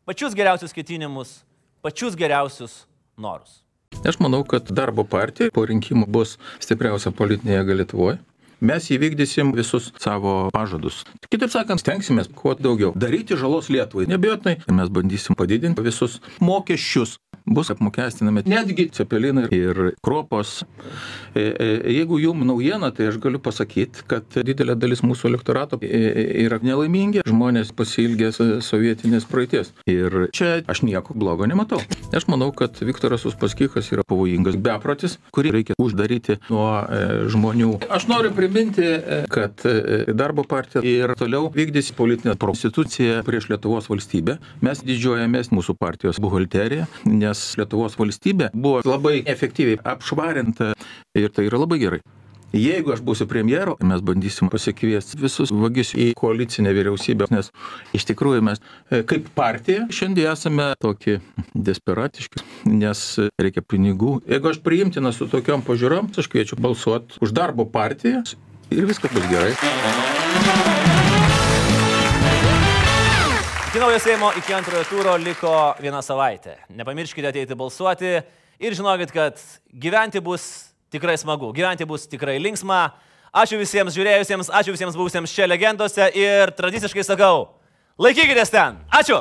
pačius geriausius ketinimus, pačius geriausius norus. Aš manau, kad darbo partija po rinkimų bus stipriausia politinė jėga Lietuvoje. Mes įvykdysim visus savo pažadus. Kitaip sakant, stengsimės kuo daugiau daryti žalos Lietuvai. Nebejotinai, mes bandysim padidinti visus mokesčius. Bus apmokestinami netgi cepelinai ir kropos. E, e, Jeigu jums naujiena, tai aš galiu pasakyti, kad didelė dalis mūsų elektorato e, yra nelaimingi, žmonės pasilgęs sovietinės praeities. Ir čia aš nieko blogo nematau. Aš manau, kad Viktoras Uspaskikas yra pavojingas beprotis, kurį reikia uždaryti nuo žmonių. Aš noriu priminti, kad darbo partija ir toliau vykdys politinę prostituciją prieš Lietuvos valstybę. Mes didžiuojamės mūsų partijos buhalteriją, nes Lietuvos valstybė buvo labai efektyviai apšvarinta ir tai yra labai gerai. Jeigu aš būsiu premjero, mes bandysim pasikviesti visus vagis į koalicinę vyriausybę, nes iš tikrųjų mes e, kaip partija šiandien esame tokie desperatiški, nes reikia pinigų. Jeigu aš priimtinas su tokiom pažiūrom, aš kviečiu balsuoti už darbo partiją ir viskas bus gerai. Iki naujo Seimo, iki antrojo turo liko viena savaitė. Nepamirškite ateiti balsuoti ir žinokit, kad gyventi bus tikrai smagu, gyventi bus tikrai linksma. Ačiū visiems žiūrėjusiems, ačiū visiems buvusiems čia legendose ir tradiciškai sakau, laikykitės ten. Ačiū.